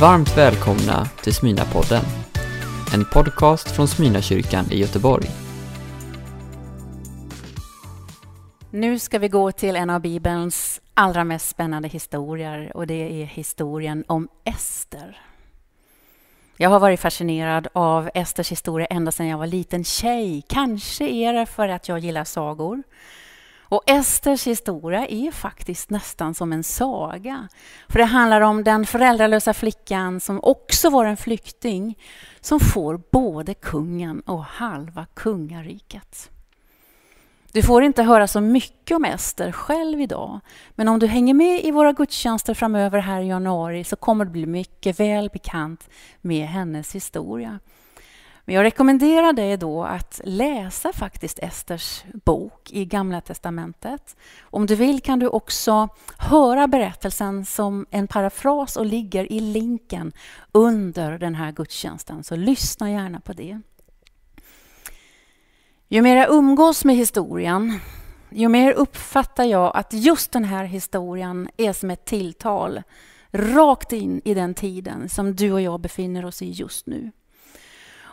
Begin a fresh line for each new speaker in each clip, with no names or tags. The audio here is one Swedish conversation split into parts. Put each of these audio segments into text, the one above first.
Varmt välkomna till Smyna-podden. En podcast från Smyna-kyrkan i Göteborg.
Nu ska vi gå till en av Bibelns allra mest spännande historier och det är historien om Ester. Jag har varit fascinerad av Esters historia ända sedan jag var liten tjej. Kanske är det för att jag gillar sagor. Och Esters historia är faktiskt nästan som en saga. För det handlar om den föräldralösa flickan som också var en flykting som får både kungen och halva kungariket. Du får inte höra så mycket om Ester själv idag. Men om du hänger med i våra gudstjänster framöver här i januari så kommer du bli mycket väl bekant med hennes historia. Men jag rekommenderar dig då att läsa faktiskt Esters bok i Gamla testamentet. Om du vill kan du också höra berättelsen som en parafras och ligger i länken under den här gudstjänsten. Så lyssna gärna på det. Ju mer jag umgås med historien, ju mer uppfattar jag att just den här historien är som ett tilltal rakt in i den tiden som du och jag befinner oss i just nu.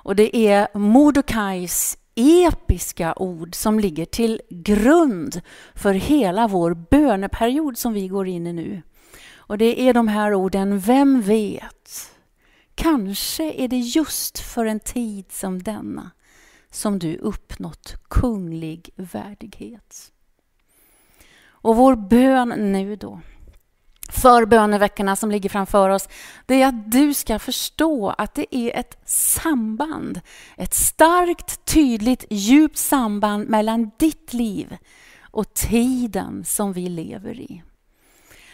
Och det är Mordokais episka ord som ligger till grund för hela vår böneperiod som vi går in i nu. Och det är de här orden, vem vet? Kanske är det just för en tid som denna som du uppnått kunglig värdighet. Och vår bön nu då, för böneveckorna som ligger framför oss, det är att du ska förstå att det är ett samband. Ett starkt, tydligt, djupt samband mellan ditt liv och tiden som vi lever i.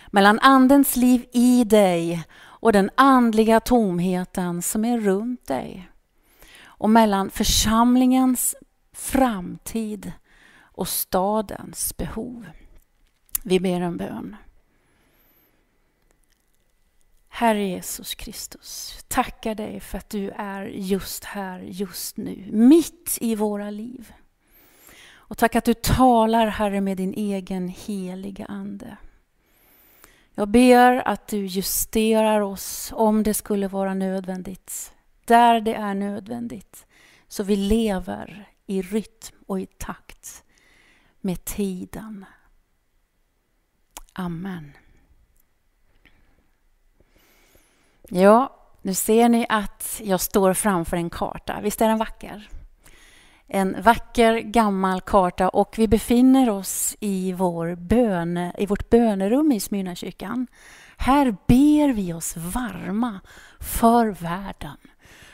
Mellan Andens liv i dig och den andliga tomheten som är runt dig och mellan församlingens framtid och stadens behov. Vi ber en bön. Herre Jesus Kristus, tackar dig för att du är just här, just nu, mitt i våra liv. Och tack att du talar, Herre, med din egen heliga Ande. Jag ber att du justerar oss om det skulle vara nödvändigt där det är nödvändigt. Så vi lever i rytm och i takt med tiden. Amen. Ja, nu ser ni att jag står framför en karta. Visst är den vacker? En vacker gammal karta och vi befinner oss i, vår böne, i vårt bönerum i Smyrnakyrkan. Här ber vi oss varma för världen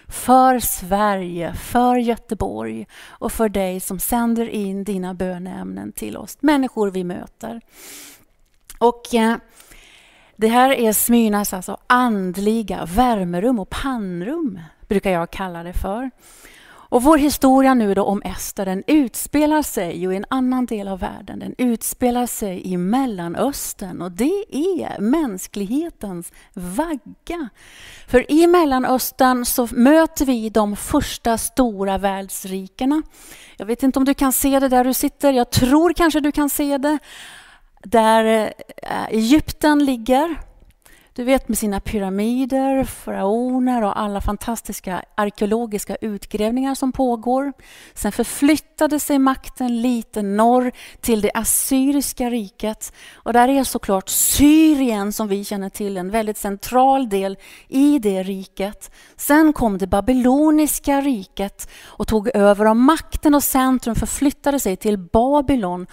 för Sverige, för Göteborg och för dig som sänder in dina böneämnen till oss, människor vi möter. Och eh, det här är Smyrnas alltså andliga värmerum och pannrum, brukar jag kalla det för. Och vår historia nu då om Ester, den utspelar sig ju i en annan del av världen. Den utspelar sig i Mellanöstern och det är mänsklighetens vagga. För i Mellanöstern så möter vi de första stora världsrikena. Jag vet inte om du kan se det där du sitter, jag tror kanske du kan se det. Där Eh, Egypten ligger du vet med sina pyramider, faraoner och alla fantastiska arkeologiska utgrävningar som pågår. Sen förflyttade sig makten lite norr till det assyriska riket. Och där är såklart Syrien som vi känner till en väldigt central del i det riket. Sen kom det babyloniska riket och tog över och makten och centrum förflyttade sig till Babylon.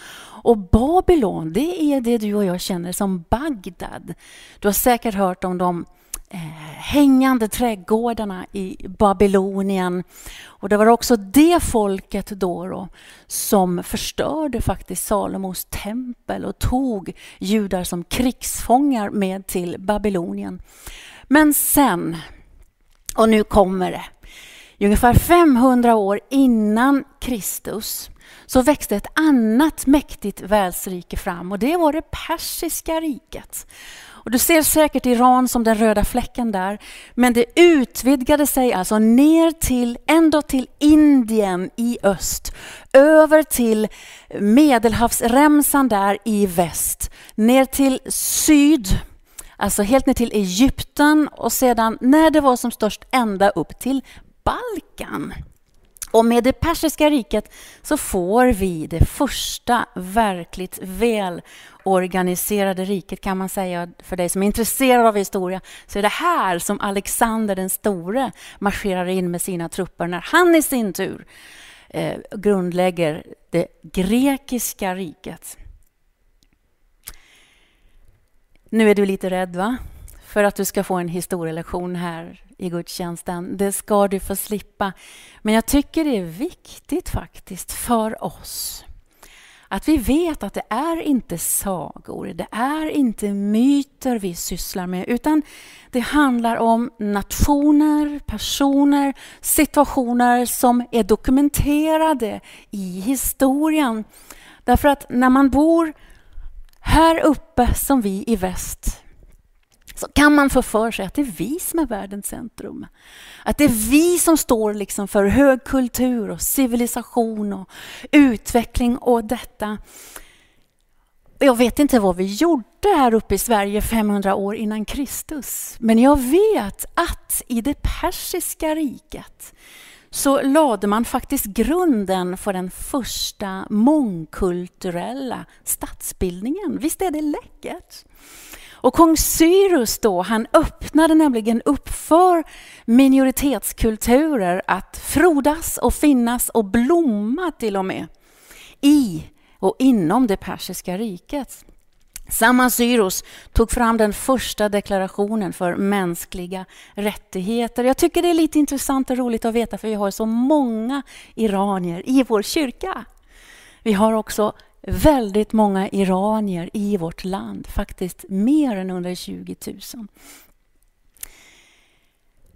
Och Babylon, det är det du och jag känner som Bagdad. Du har säkert hört om de eh, hängande trädgårdarna i Babylonien. Och det var också det folket då, då som förstörde faktiskt Salomos tempel och tog judar som krigsfångar med till Babylonien. Men sen, och nu kommer det, ungefär 500 år innan Kristus så växte ett annat mäktigt världsrike fram och det var det persiska riket. Och du ser säkert Iran som den röda fläcken där. Men det utvidgade sig alltså ner till, ända till Indien i öst. Över till Medelhavsremsan där i väst. Ner till syd Alltså helt ner till Egypten och sedan när det var som störst ända upp till Balkan. Och med det persiska riket så får vi det första verkligt välorganiserade riket kan man säga. För dig som är intresserad av historia så är det här som Alexander den store marscherar in med sina trupper när han i sin tur eh, grundlägger det grekiska riket. Nu är du lite rädd va? För att du ska få en historielektion här i gudstjänsten. Det ska du få slippa. Men jag tycker det är viktigt faktiskt för oss att vi vet att det är inte sagor, det är inte myter vi sysslar med, utan det handlar om nationer, personer, situationer som är dokumenterade i historien. Därför att när man bor här uppe som vi i väst så kan man få för sig att det är vi som är världens centrum. Att det är vi som står liksom för hög kultur och civilisation och utveckling och detta. Jag vet inte vad vi gjorde här uppe i Sverige 500 år innan Kristus. Men jag vet att i det persiska riket så lade man faktiskt grunden för den första mångkulturella statsbildningen. Visst är det läckert? Och kung Cyrus då, han öppnade nämligen upp för minoritetskulturer att frodas och finnas och blomma till och med i och inom det persiska riket. Samma Cyrus tog fram den första deklarationen för mänskliga rättigheter. Jag tycker det är lite intressant och roligt att veta för vi har så många iranier i vår kyrka. Vi har också väldigt många iranier i vårt land, faktiskt mer än 120 000.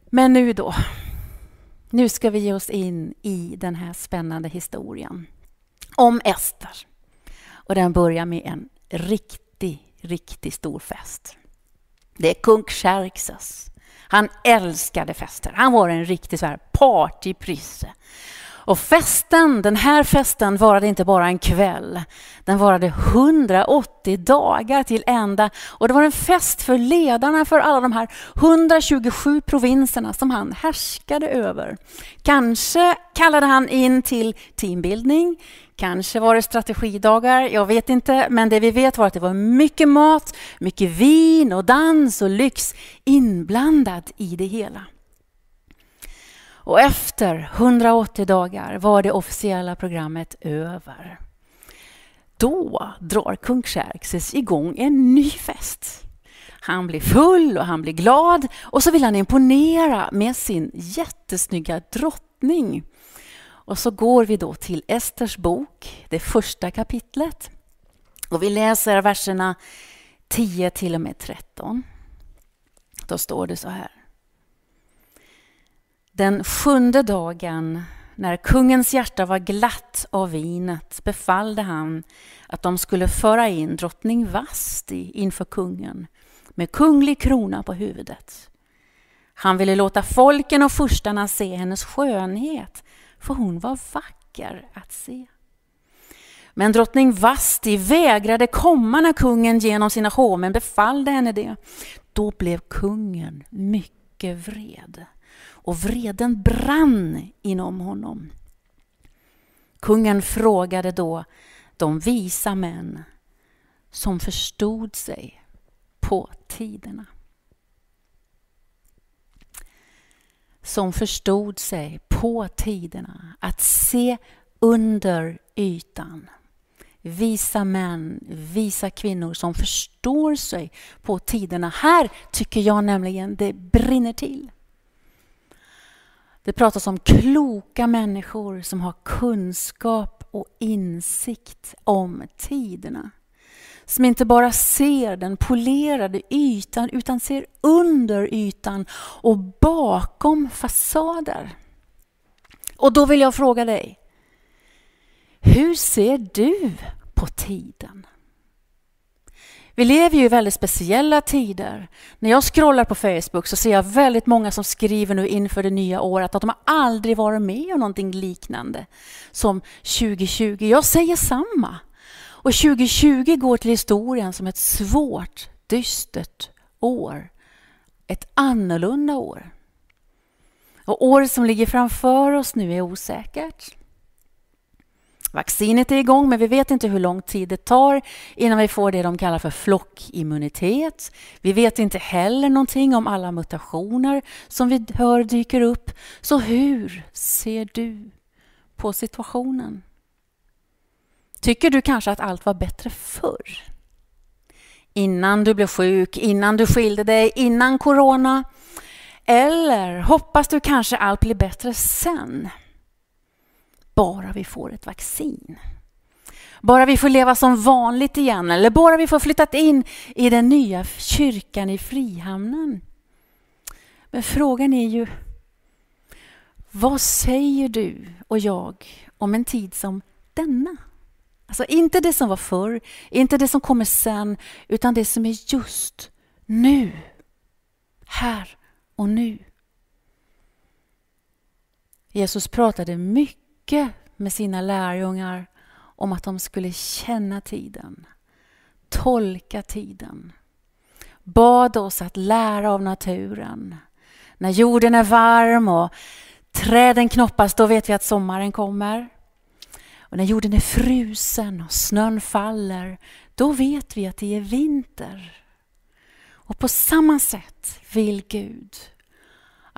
Men nu då. Nu ska vi ge oss in i den här spännande historien om Ester. Och den börjar med en riktig, riktigt stor fest. Det är kung Xerxes. Han älskade fester. Han var en riktig så här partyprisse. Och festen, den här festen varade inte bara en kväll. Den varade 180 dagar till ända. Och det var en fest för ledarna för alla de här 127 provinserna som han härskade över. Kanske kallade han in till teambildning. Kanske var det strategidagar, jag vet inte. Men det vi vet var att det var mycket mat, mycket vin och dans och lyx inblandat i det hela. Och efter 180 dagar var det officiella programmet över. Då drar kung Xerxes igång en ny fest. Han blir full och han blir glad och så vill han imponera med sin jättesnygga drottning. Och så går vi då till Esters bok, det första kapitlet. Och vi läser verserna 10 till och med 13. Då står det så här. Den sjunde dagen, när kungens hjärta var glatt av vinet, befallde han att de skulle föra in drottning Vasti inför kungen med kunglig krona på huvudet. Han ville låta folken och furstarna se hennes skönhet, för hon var vacker att se. Men drottning Vasti vägrade komma när kungen genom sina hovmän befallde henne det. Då blev kungen mycket vred och vreden brann inom honom. Kungen frågade då de visa män som förstod sig på tiderna. Som förstod sig på tiderna, att se under ytan. Visa män, visa kvinnor som förstår sig på tiderna. Här tycker jag nämligen det brinner till. Det pratas om kloka människor som har kunskap och insikt om tiderna. Som inte bara ser den polerade ytan utan ser under ytan och bakom fasader. Och då vill jag fråga dig. Hur ser du på tiden? Vi lever ju i väldigt speciella tider. När jag scrollar på Facebook så ser jag väldigt många som skriver nu inför det nya året att de har aldrig varit med om någonting liknande som 2020. Jag säger samma. Och 2020 går till historien som ett svårt, dystert år. Ett annorlunda år. Och året som ligger framför oss nu är osäkert. Vaccinet är igång, men vi vet inte hur lång tid det tar innan vi får det de kallar för flockimmunitet. Vi vet inte heller någonting om alla mutationer som vi hör dyker upp. Så hur ser du på situationen? Tycker du kanske att allt var bättre förr? Innan du blev sjuk, innan du skilde dig, innan corona? Eller hoppas du kanske allt blir bättre sen? Bara vi får ett vaccin. Bara vi får leva som vanligt igen eller bara vi får flyttat in i den nya kyrkan i Frihamnen. Men frågan är ju, vad säger du och jag om en tid som denna? Alltså inte det som var förr, inte det som kommer sen, utan det som är just nu. Här och nu. Jesus pratade mycket med sina lärjungar om att de skulle känna tiden, tolka tiden. Bad oss att lära av naturen. När jorden är varm och träden knoppas, då vet vi att sommaren kommer. Och när jorden är frusen och snön faller, då vet vi att det är vinter. Och på samma sätt vill Gud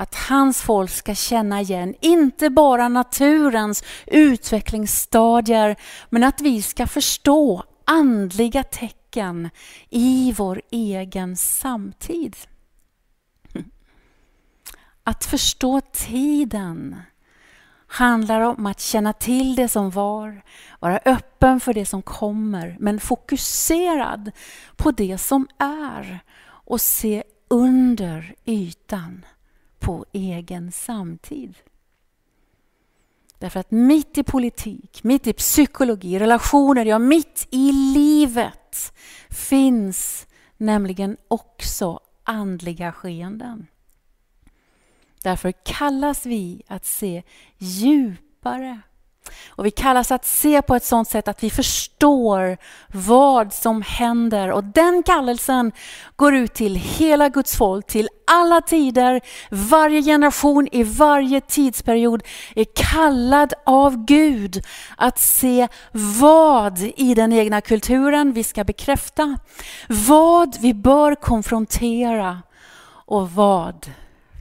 att hans folk ska känna igen, inte bara naturens utvecklingsstadier, men att vi ska förstå andliga tecken i vår egen samtid. Att förstå tiden handlar om att känna till det som var, vara öppen för det som kommer, men fokuserad på det som är och se under ytan på egen samtid. Därför att mitt i politik, mitt i psykologi, relationer, ja mitt i livet finns nämligen också andliga skeenden. Därför kallas vi att se djupare och vi kallas att se på ett sådant sätt att vi förstår vad som händer. Och den kallelsen går ut till hela Guds folk, till alla tider. Varje generation i varje tidsperiod är kallad av Gud att se vad i den egna kulturen vi ska bekräfta, vad vi bör konfrontera och vad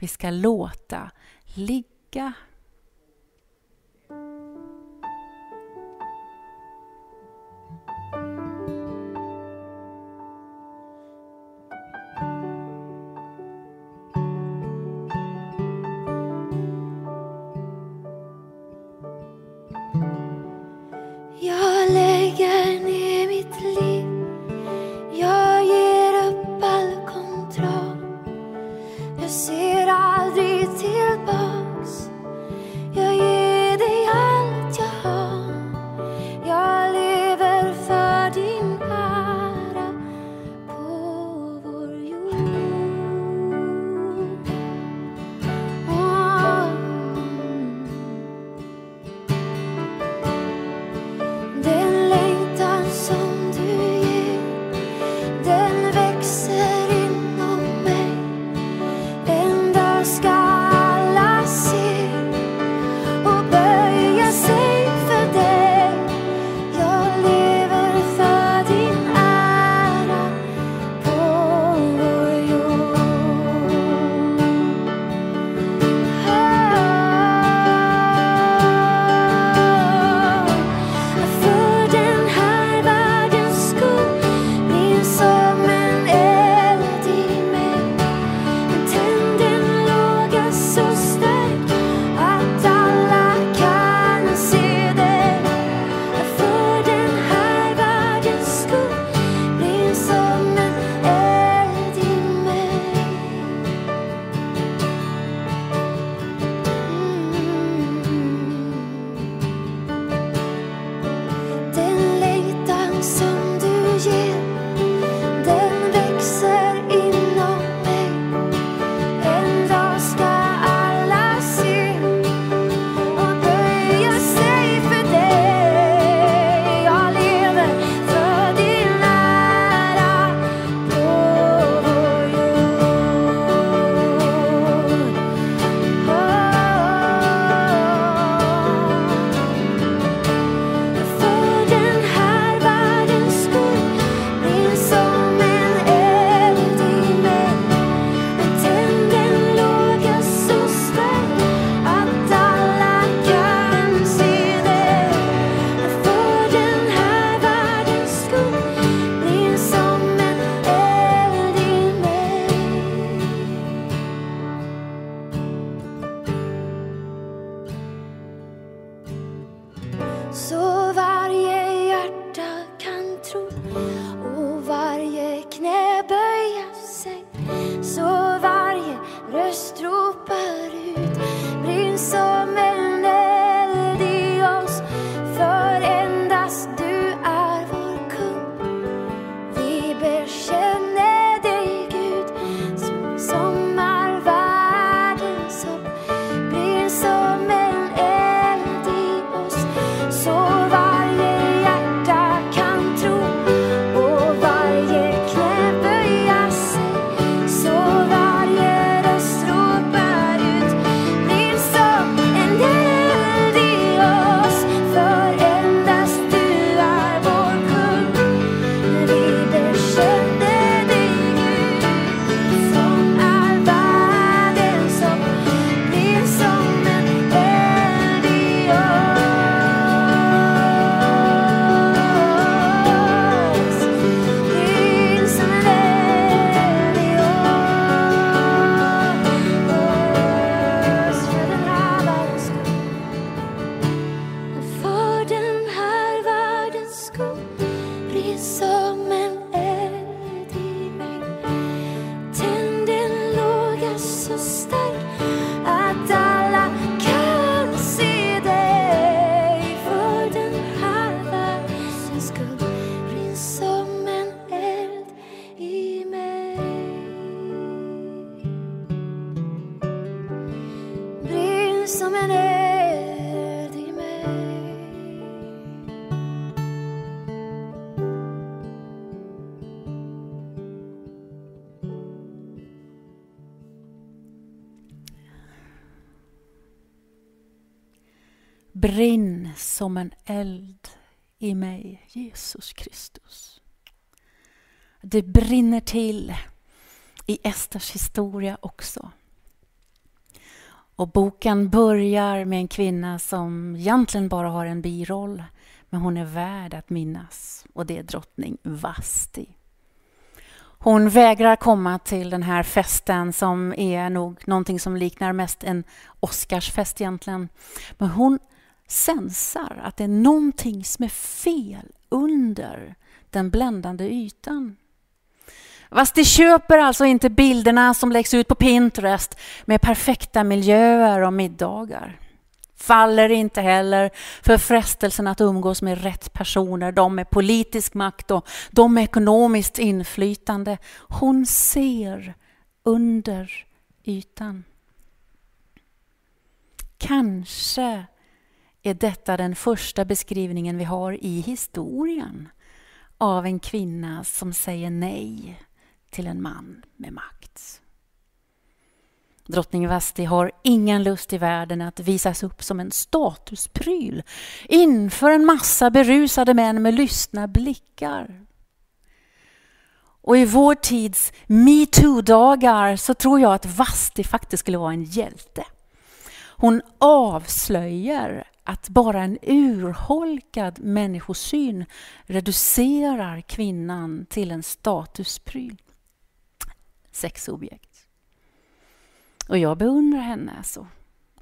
vi ska låta ligga. Brinn som en eld i mig, Jesus Kristus. Det brinner till i Esters historia också. Och boken börjar med en kvinna som egentligen bara har en biroll, men hon är värd att minnas och det är drottning Vasti. Hon vägrar komma till den här festen som är nog någonting som liknar mest en Oscarsfest egentligen. Men hon sensar att det är någonting som är fel under den bländande ytan. Fast de köper alltså inte bilderna som läggs ut på Pinterest med perfekta miljöer och middagar. Faller inte heller för frestelsen att umgås med rätt personer, de med politisk makt och de med ekonomiskt inflytande. Hon ser under ytan. Kanske är detta den första beskrivningen vi har i historien av en kvinna som säger nej till en man med makt. Drottning Vasti har ingen lust i världen att visas upp som en statuspryl inför en massa berusade män med lystna blickar. Och i vår tids metoo-dagar så tror jag att Vasti faktiskt skulle vara en hjälte. Hon avslöjar att bara en urholkad människosyn reducerar kvinnan till en statuspryl. Sexobjekt. Och jag beundrar henne alltså.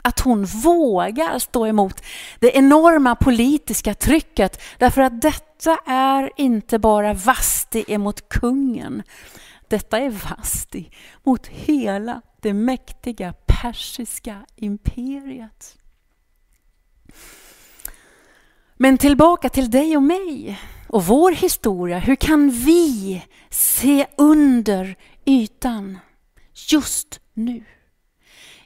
Att hon vågar stå emot det enorma politiska trycket därför att detta är inte bara Vasti emot kungen. Detta är Vasti mot hela det mäktiga persiska imperiet. Men tillbaka till dig och mig och vår historia. Hur kan vi se under ytan just nu?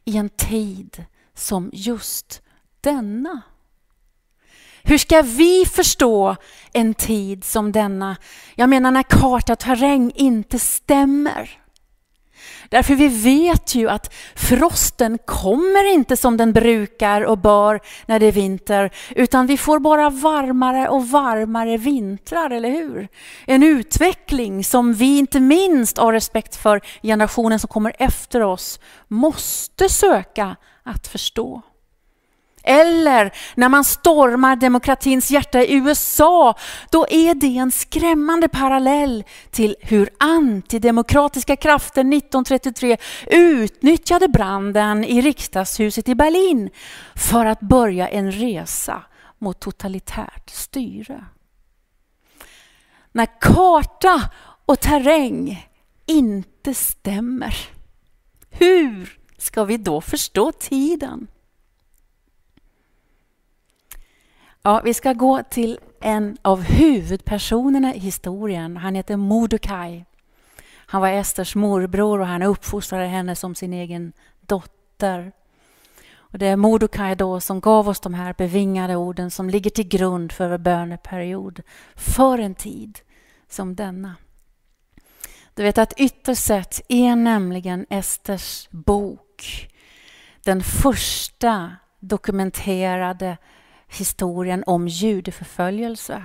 I en tid som just denna. Hur ska vi förstå en tid som denna? Jag menar när karta terräng inte stämmer. Därför vi vet ju att frosten kommer inte som den brukar och bör när det är vinter, utan vi får bara varmare och varmare vintrar, eller hur? En utveckling som vi inte minst av respekt för generationen som kommer efter oss måste söka att förstå. Eller när man stormar demokratins hjärta i USA, då är det en skrämmande parallell till hur antidemokratiska krafter 1933 utnyttjade branden i riksdagshuset i Berlin för att börja en resa mot totalitärt styre. När karta och terräng inte stämmer, hur ska vi då förstå tiden? Ja, vi ska gå till en av huvudpersonerna i historien. Han heter Mordecai. Han var Esters morbror och han uppfostrade henne som sin egen dotter. Och det är Mordecai då som gav oss de här bevingade orden som ligger till grund för vår böneperiod för en tid som denna. Du vet att ytterst sett är nämligen Esters bok den första dokumenterade historien om judeförföljelse.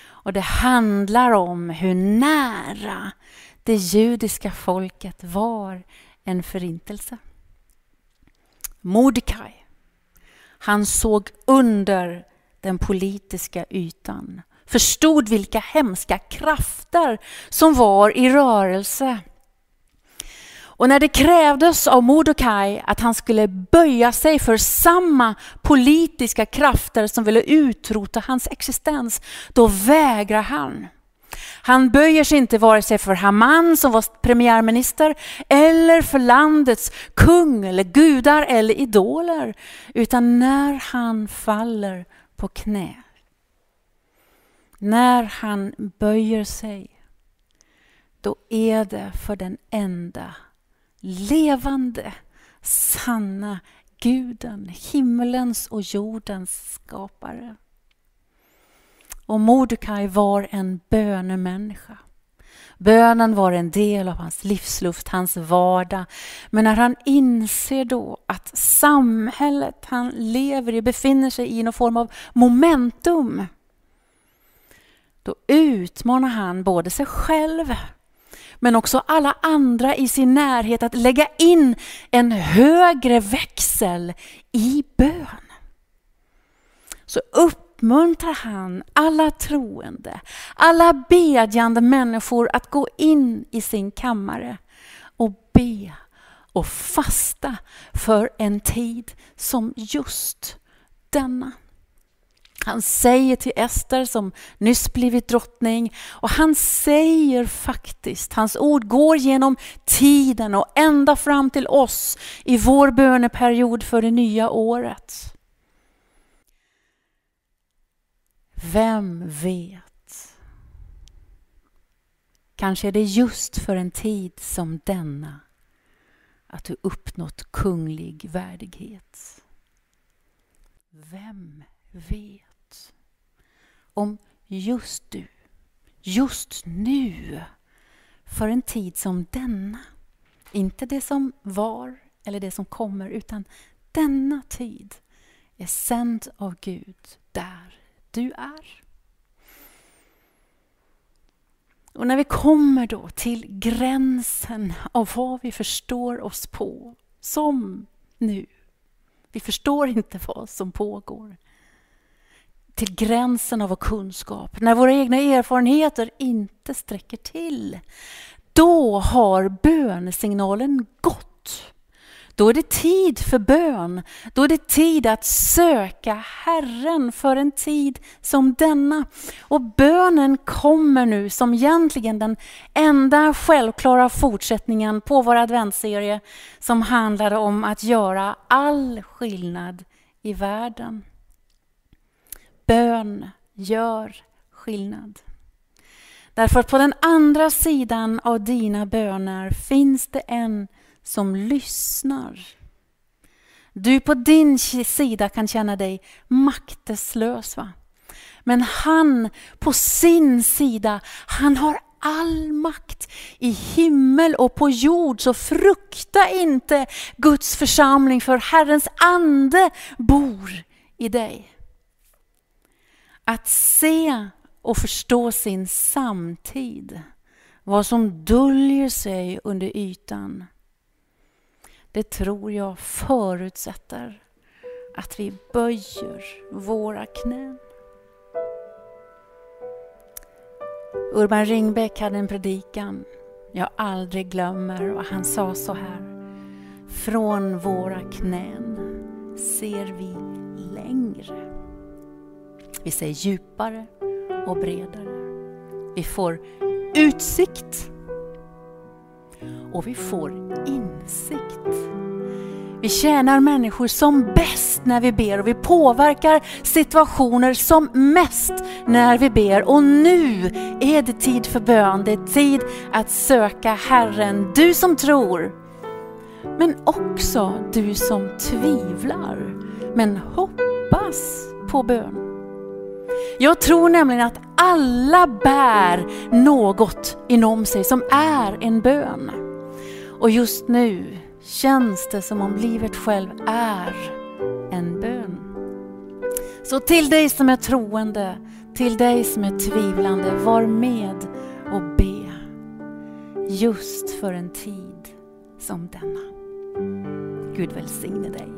Och det handlar om hur nära det judiska folket var en förintelse. Mordecai, han såg under den politiska ytan, förstod vilka hemska krafter som var i rörelse och när det krävdes av Mordokaj att han skulle böja sig för samma politiska krafter som ville utrota hans existens, då vägrar han. Han böjer sig inte vare sig för Haman som var premiärminister eller för landets kung eller gudar eller idoler. Utan när han faller på knä, när han böjer sig, då är det för den enda levande, sanna guden, himmelens och jordens skapare. Och Mordecai var en bönemänniska. Bönen var en del av hans livsluft, hans vardag. Men när han inser då att samhället han lever i befinner sig i någon form av momentum, då utmanar han både sig själv men också alla andra i sin närhet att lägga in en högre växel i bön. Så uppmuntrar han alla troende, alla bedjande människor att gå in i sin kammare och be och fasta för en tid som just denna. Han säger till Ester som nyss blivit drottning och han säger faktiskt, hans ord går genom tiden och ända fram till oss i vår böneperiod för det nya året. Vem vet? Kanske är det just för en tid som denna att du uppnått kunglig värdighet. Vem vet? Om just du, just nu, för en tid som denna. Inte det som var eller det som kommer, utan denna tid är sänd av Gud där du är. Och när vi kommer då till gränsen av vad vi förstår oss på, som nu. Vi förstår inte vad som pågår till gränsen av vår kunskap, när våra egna erfarenheter inte sträcker till, då har bönesignalen gått. Då är det tid för bön. Då är det tid att söka Herren för en tid som denna. Och bönen kommer nu som egentligen den enda självklara fortsättningen på vår adventsserie som handlade om att göra all skillnad i världen. Bön gör skillnad. Därför att på den andra sidan av dina böner finns det en som lyssnar. Du på din sida kan känna dig makteslös. Va? Men han på sin sida, han har all makt i himmel och på jord. Så frukta inte Guds församling, för Herrens ande bor i dig. Att se och förstå sin samtid, vad som döljer sig under ytan. Det tror jag förutsätter att vi böjer våra knän. Urban Ringbäck hade en predikan jag aldrig glömmer och han sa så här. Från våra knän ser vi längre. Vi ser djupare och bredare. Vi får utsikt och vi får insikt. Vi tjänar människor som bäst när vi ber och vi påverkar situationer som mest när vi ber. Och nu är det tid för bön, det är tid att söka Herren. Du som tror, men också du som tvivlar, men hoppas på bön. Jag tror nämligen att alla bär något inom sig som är en bön. Och just nu känns det som om livet själv är en bön. Så till dig som är troende, till dig som är tvivlande, var med och be. Just för en tid som denna. Gud välsigne dig.